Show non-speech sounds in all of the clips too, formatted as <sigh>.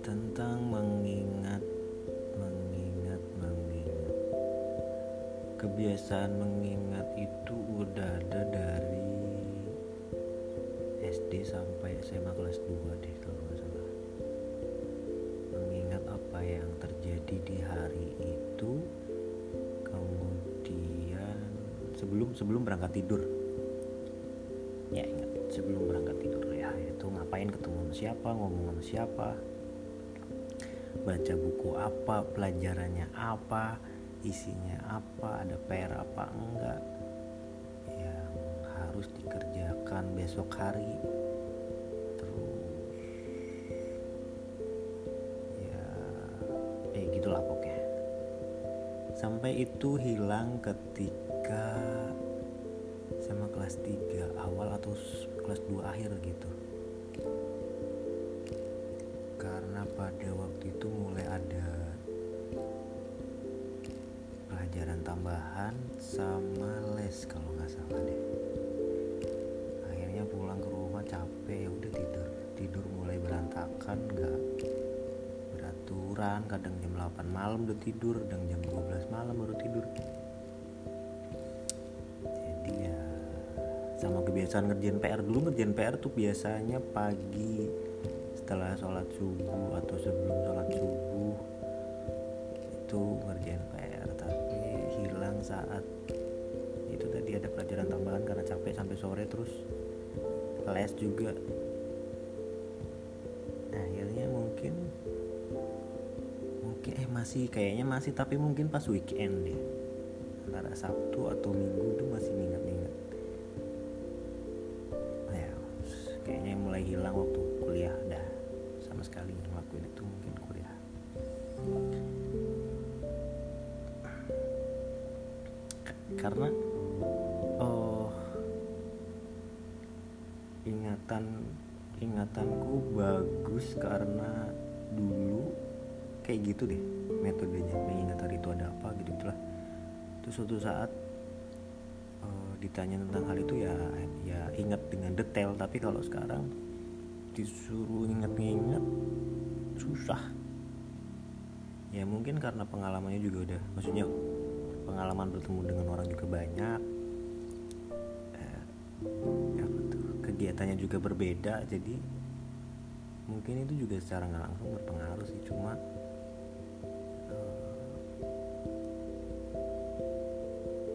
tentang mengingat mengingat mengingat. Kebiasaan mengingat sebelum berangkat tidur. Ya ingat sebelum berangkat tidur ya itu ngapain ketemu sama siapa ngomong sama siapa baca buku apa pelajarannya apa isinya apa ada PR apa enggak yang harus dikerjakan besok hari terus ya eh gitulah pokoknya. Sampai itu hilang ketika kelas 3 awal atau kelas 2 akhir gitu. Karena pada waktu itu mulai ada pelajaran tambahan sama les kalau nggak salah deh. Akhirnya pulang ke rumah capek ya udah tidur tidur mulai berantakan nggak beraturan kadang jam 8 malam udah tidur kadang jam 12 malam baru tidur kebiasaan ngerjain PR dulu ngerjain PR tuh biasanya pagi setelah sholat subuh atau sebelum sholat subuh itu ngerjain PR tapi hilang saat itu tadi ada pelajaran tambahan karena capek sampai sore terus les juga. Nah, akhirnya mungkin mungkin eh masih kayaknya masih tapi mungkin pas weekend deh. Antara Sabtu atau Minggu tuh masih ingat-ingat ya karena oh ingatan ingatanku bagus karena dulu kayak gitu deh metodenya mengingat hari itu ada apa gitu itulah terus suatu saat eh, ditanya tentang hal itu ya ya ingat dengan detail. Tapi kalau sekarang disuruh ingat-ingat susah. Ya mungkin karena pengalamannya juga udah maksudnya pengalaman bertemu dengan orang juga banyak. Eh, kegiatannya juga berbeda jadi mungkin itu juga secara nggak langsung berpengaruh sih cuma eh,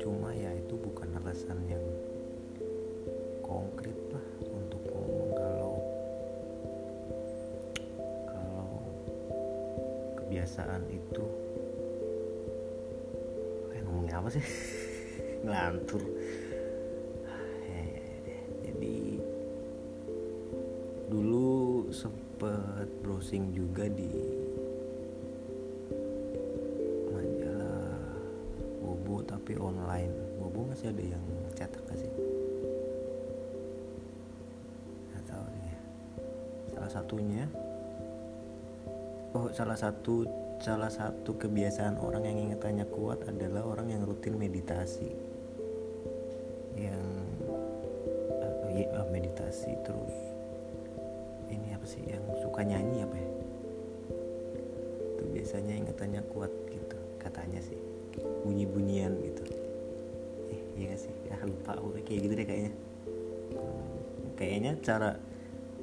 cuma ya itu bukan alasan yang konkret lah untuk ngomong kalau kalau kebiasaan itu apa sih? Ngelantur. Eh, jadi dulu sempet browsing juga di majalah Bobo tapi online. Bobo masih ada yang cetak gak sih? Nggak tahu nih. Ya. salah satunya oh salah satu salah satu kebiasaan orang yang ingatannya kuat adalah orang yang rutin meditasi. Yang eh, iya, eh, meditasi terus. Ini apa sih yang suka nyanyi apa ya? Itu biasanya ingatannya kuat gitu katanya sih. Bunyi-bunyian gitu. Eh iya gak sih? Ya lupa kayak gitu deh kayaknya. Kayaknya cara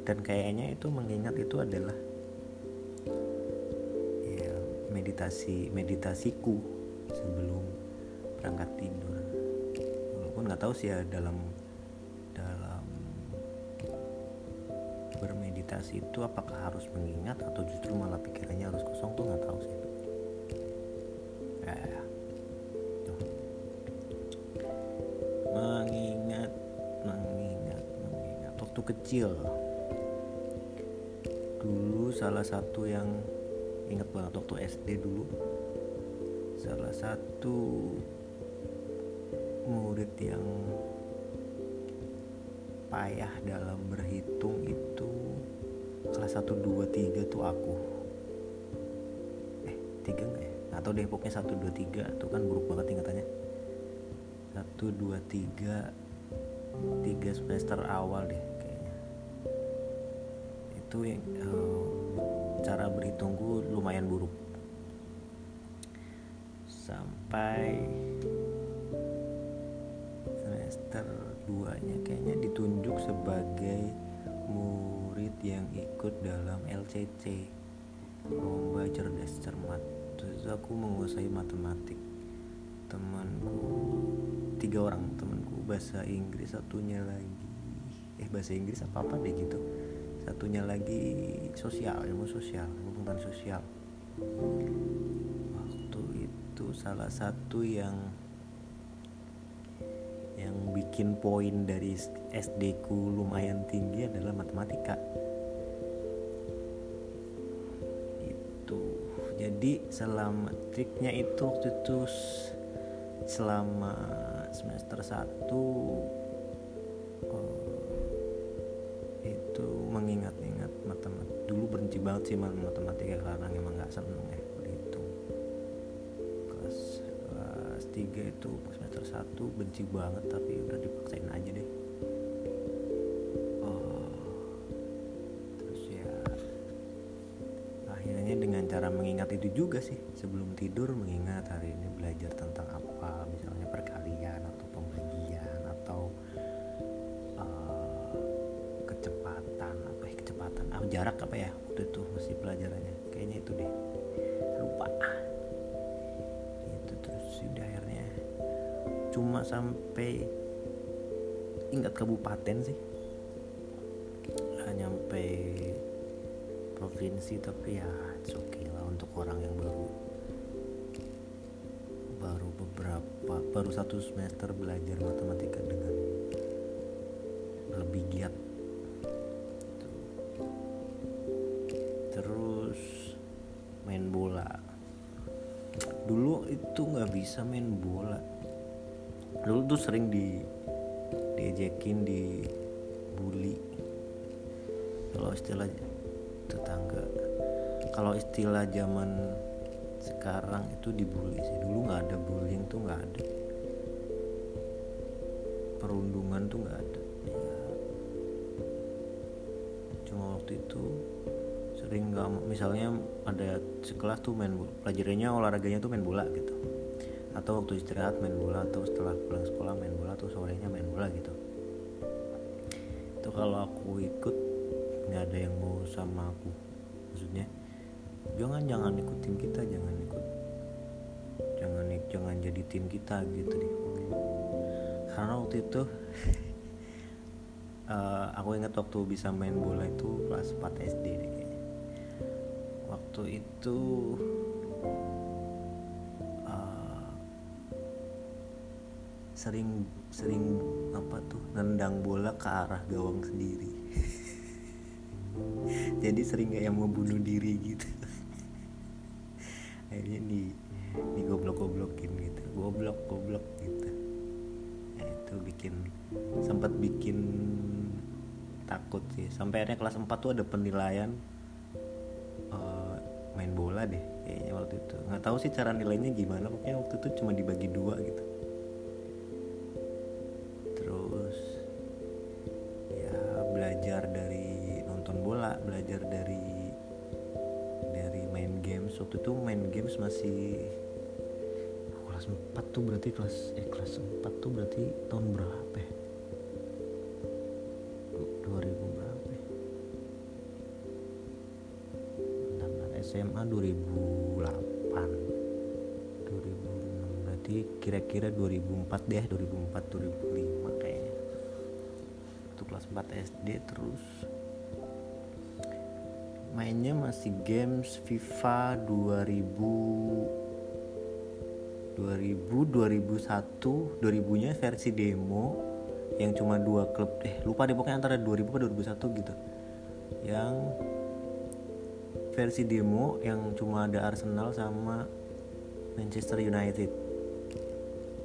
dan kayaknya itu mengingat itu adalah meditasi meditasiku sebelum berangkat tidur walaupun nggak tahu sih ya dalam dalam bermeditasi itu apakah harus mengingat atau justru malah pikirannya harus kosong tuh nggak tahu sih. Tuh. mengingat mengingat mengingat waktu kecil dulu salah satu yang ingat banget waktu SD dulu. Salah satu murid yang payah dalam berhitung itu kelas 1 2 3 tuh aku. Eh 3 enggak ya? Atau deh pokoknya 1 2 3 tuh kan buruk banget ingatannya. 1 2 3 tiga semester awal deh kayaknya. Itu yang uh, cara berhitungku lumayan buruk. Sampai semester 2 nya kayaknya ditunjuk sebagai murid yang ikut dalam LCC lomba cerdas cermat. Terus aku menguasai matematik. Temanku tiga orang temanku bahasa Inggris satunya lagi. Eh bahasa Inggris apa apa deh gitu satunya lagi sosial ilmu sosial pengetahuan sosial. Waktu itu salah satu yang yang bikin poin dari SD ku lumayan tinggi adalah matematika. Itu. Jadi selama triknya itu waktu itu selama semester 1 sih matematika karena emang nggak seneng ya berhitung kelas kelas 3 itu semester 1 benci banget tapi udah dipaksain aja deh. Oh, terus ya akhirnya dengan cara mengingat itu juga sih sebelum tidur mengingat hari ini belajar tentang apa misalnya perkalian atau pembagian atau uh, kecepatan apa ya kecepatan ah, jarak apa ya itu masih pelajarannya. Kayaknya itu deh. Lupa. Itu terus sudah akhirnya. Cuma sampai ingat kabupaten sih. Nggak nyampe provinsi tapi ya oke okay lah untuk orang yang baru. Baru beberapa baru satu semester belajar matematika dengan lebih giat terus main bola. Dulu itu nggak bisa main bola. Dulu tuh sering di diejekin di bully kalau istilah tetangga kalau istilah zaman sekarang itu dibully sih. Dulu nggak ada bullying tuh nggak ada. Perundungan tuh nggak ada. Ya cuma waktu itu sering nggak misalnya ada sekelas tuh main bola pelajarannya olahraganya tuh main bola gitu. Atau waktu istirahat main bola atau setelah pulang sekolah main bola atau sorenya main bola gitu. Itu kalau aku ikut nggak ada yang mau sama aku. Maksudnya jangan jangan ikut tim kita jangan ikut jangan jangan jadi tim kita gitu deh. Karena waktu itu uh, <laughs> aku ingat waktu bisa main bola itu kelas 4 SD deh waktu itu uh, sering sering apa tuh nendang bola ke arah gawang sendiri. <laughs> Jadi sering kayak mau bunuh diri gitu. <laughs> Akhirnya di di goblok goblokin gitu. Goblok goblok gitu. Ya, itu bikin sempat bikin takut sih. Sampai akhirnya kelas 4 tuh ada penilaian main bola deh kayaknya waktu itu. Nggak tahu sih cara nilainya gimana pokoknya waktu itu cuma dibagi dua gitu. Terus ya belajar dari nonton bola belajar dari dari main games. Waktu itu main games masih kelas 4 tuh berarti kelas eh kelas 4 tuh berarti tahun berapa ya SMA 2008 2006 berarti kira-kira 2004 deh 2004 2005 kayaknya. Itu kelas 4 SD terus. Mainnya masih games FIFA 2000 2000 2001 2000 nya versi demo yang cuma dua klub eh lupa deh pokoknya antara 2000 atau 2001 gitu. Yang versi demo yang cuma ada Arsenal sama Manchester United.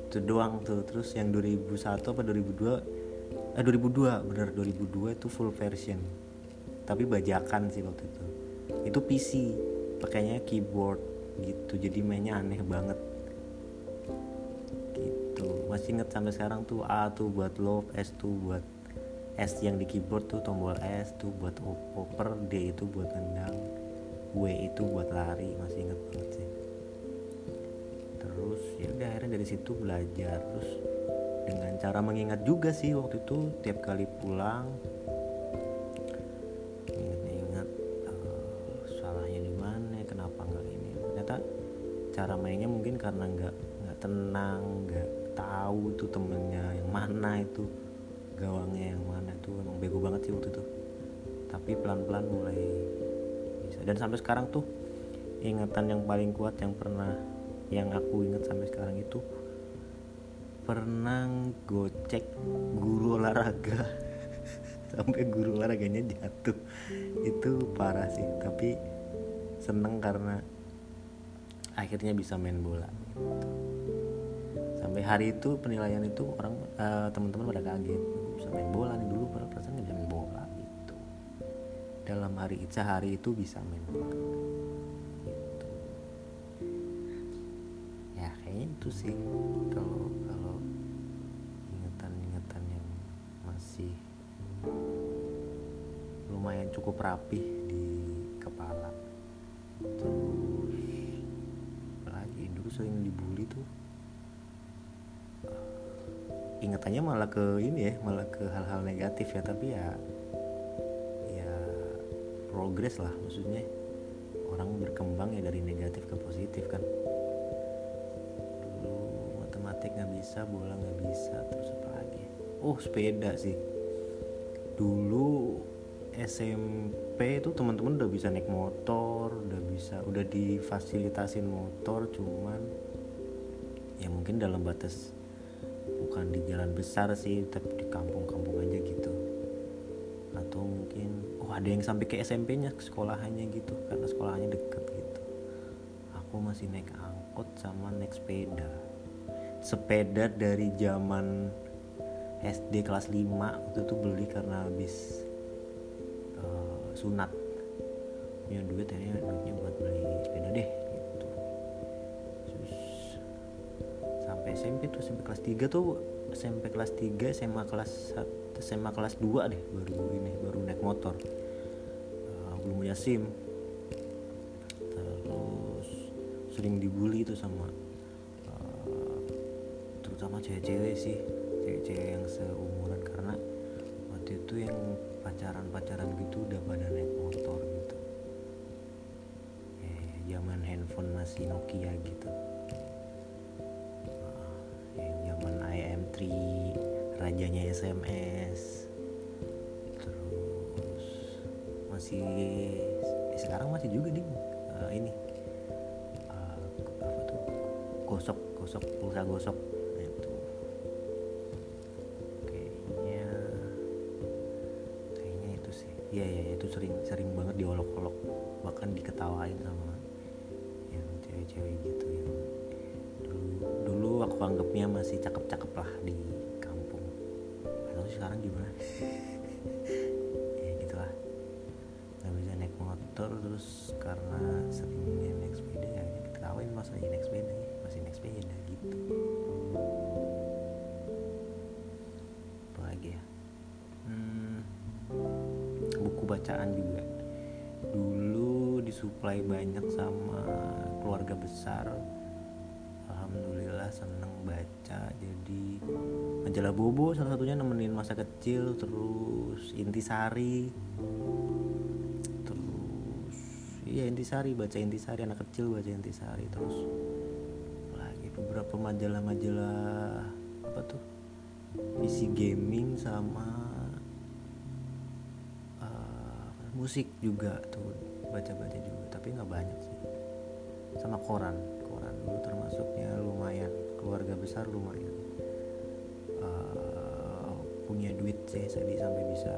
Itu doang tuh. Terus yang 2001 apa 2002 eh 2002 bener. 2002 itu full version. Tapi bajakan sih waktu itu. Itu PC pakainya keyboard gitu. Jadi mainnya aneh banget. Gitu. Masih inget sampai sekarang tuh A tuh buat love S tuh buat S yang di keyboard tuh tombol S tuh buat oper D itu buat nendang W itu buat lari masih inget banget sih. Terus ya udah akhirnya dari situ belajar. Terus dengan cara mengingat juga sih waktu itu tiap kali pulang ingat-ingat uh, salahnya di mana kenapa nggak ini. Ternyata cara mainnya mungkin karena nggak nggak tenang nggak tahu itu temennya yang mana itu gawangnya yang mana itu emang bego banget sih waktu itu. Tapi pelan-pelan mulai dan sampai sekarang tuh ingatan yang paling kuat yang pernah yang aku ingat sampai sekarang itu pernah gocek guru olahraga <laughs> sampai guru olahraganya jatuh itu parah sih tapi seneng karena akhirnya bisa main bola gitu. sampai hari itu penilaian itu orang uh, teman-teman pada kaget bisa main bola nih dulu pada perasaan dalam hari sehari itu bisa main bola gitu. Ya kayaknya itu sih. Kalau kalau ingatan-ingatan yang masih lumayan cukup rapih di kepala. Terus lagi dulu sering dibully tuh. Ingatannya malah ke ini ya malah ke hal-hal negatif ya. Tapi ya progres lah maksudnya. Orang berkembang ya dari negatif ke positif kan. Dulu matematik nggak bisa bola nggak bisa terus apa lagi? Oh sepeda sih. Dulu SMP itu teman-teman udah bisa naik motor udah bisa udah difasilitasin motor cuman ya mungkin dalam batas bukan di jalan besar sih tapi di kampung-kampung aja gitu. Atau mungkin oh ada yang sampai ke SMP-nya ke sekolahannya gitu karena sekolahannya deket gitu. Aku masih naik angkot sama naik sepeda. Sepeda dari zaman SD kelas 5 waktu itu beli karena habis uh, sunat. Punya duit akhirnya duitnya buat beli sepeda deh gitu. Sampai SMP tuh sampai kelas 3 tuh SMP kelas 3 SMA kelas 1 SMA kelas 2 deh baru ini baru naik motor. Uh, belum punya SIM. Terus sering dibully tuh sama uh, terutama cewek-cewek sih cewek-cewek yang seumuran. Karena waktu itu yang pacaran-pacaran gitu udah pada naik motor gitu. Eh zaman handphone masih Nokia gitu SMS terus masih eh, sekarang masih juga nih uh, ini uh, apa tuh? Gosok gosok pulsa gosok. Nah, itu. Kayaknya kayaknya itu sih. Iya iya itu sering sering banget diolok-olok. Bahkan diketawain sama yang cewek-cewek gitu yang dulu dulu aku anggapnya masih cakep-cakep lah di terus karena seringnya naik sepeda ya diketawain masa lagi naik sepeda ya masih naik sepeda gitu. Apa lagi ya? Hmm, buku bacaan juga. Dulu disuplai banyak sama keluarga besar. Alhamdulillah seneng baca. Jadi majalah bobo salah satunya nemenin masa kecil terus intisari iya intisari. Baca intisari anak kecil baca intisari. Terus lagi beberapa majalah-majalah apa tuh? PC gaming sama uh, musik juga tuh baca-baca juga. Tapi nggak banyak sih. Sama koran. Koran dulu termasuknya lumayan. Keluarga besar lumayan. Uh, punya duit sih jadi sampai bisa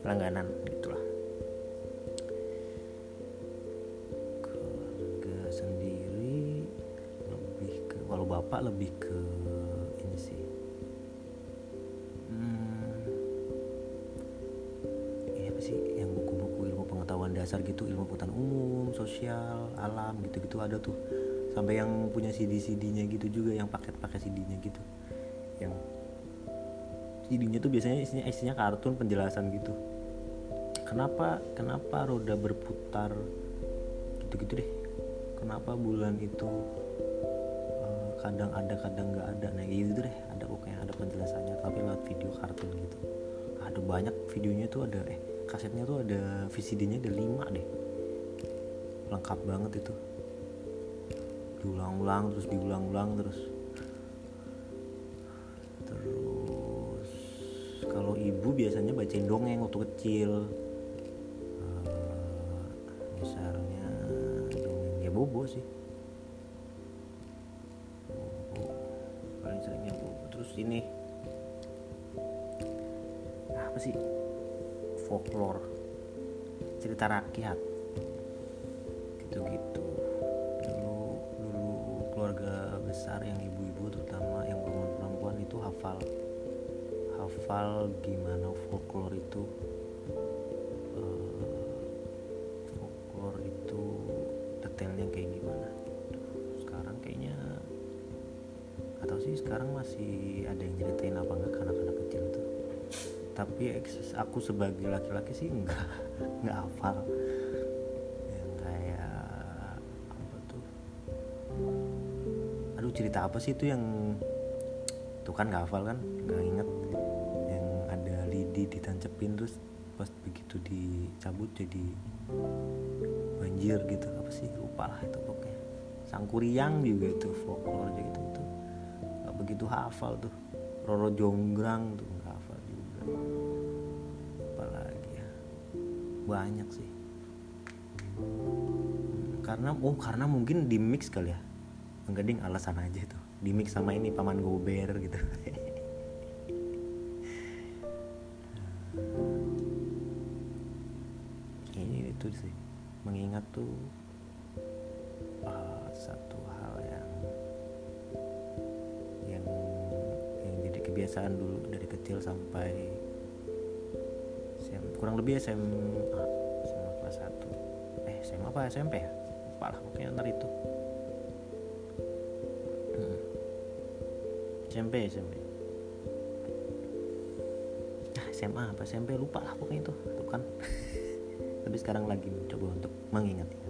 langganan gitulah. Keluarga sendiri lebih ke walau bapak lebih ke ini sih. Hmm, ini apa sih? Yang buku-buku ilmu pengetahuan dasar gitu ilmu pengetahuan umum sosial alam gitu-gitu ada tuh. Sampai yang punya CD-CD-nya gitu juga yang paket-paket CD-nya gitu. Yang CD-nya tuh biasanya isinya isinya kartun penjelasan gitu kenapa kenapa roda berputar? Gitu-gitu deh. Kenapa bulan itu uh, kadang ada kadang nggak ada? Nah gitu deh. Ada pokoknya ada penjelasannya tapi lewat video kartun gitu. Ada banyak videonya tuh ada eh kasetnya tuh ada VCD-nya ada lima deh. Lengkap banget itu. Diulang-ulang terus diulang-ulang terus. Terus kalau ibu biasanya bacain dongeng waktu kecil sih. Paling seringnya bobo. Terus ini apa sih? Folklore. Cerita rakyat. Gitu-gitu. Keluarga besar yang ibu-ibu terutama yang perempuan-perempuan itu hafal. Hafal gimana folklore itu sekarang masih ada yang nyeritain apa enggak ke anak-anak kecil tuh? Tapi aku sebagai laki-laki sih enggak <laughs> enggak hafal. Cerita apa sih itu yang tuh kan nggak hafal kan? Nggak inget yang ada lidi ditancepin terus pas begitu dicabut jadi banjir gitu. Apa sih? Lupa lah itu pokoknya. Sangkuriang juga itu folklore gitu itu begitu hafal tuh. Roro Jonggrang tuh hafal juga. Apalagi ya? Banyak sih. Karena oh karena mungkin di mix kali ya. Enggak ding alasan aja tuh. Di mix sama ini paman gober gitu. <laughs> Ini itu sih. Mengingat tuh uh, satu kebiasaan dulu dari kecil sampai kurang lebih SMA SMA kelas 1 eh SMA apa SMP ya? Lupa lah pokoknya ntar itu. SMP SMP nah, SMA apa SMP lupa lah pokoknya itu tuh kan. <laughs> Tapi sekarang lagi mencoba untuk mengingat-ingat kembali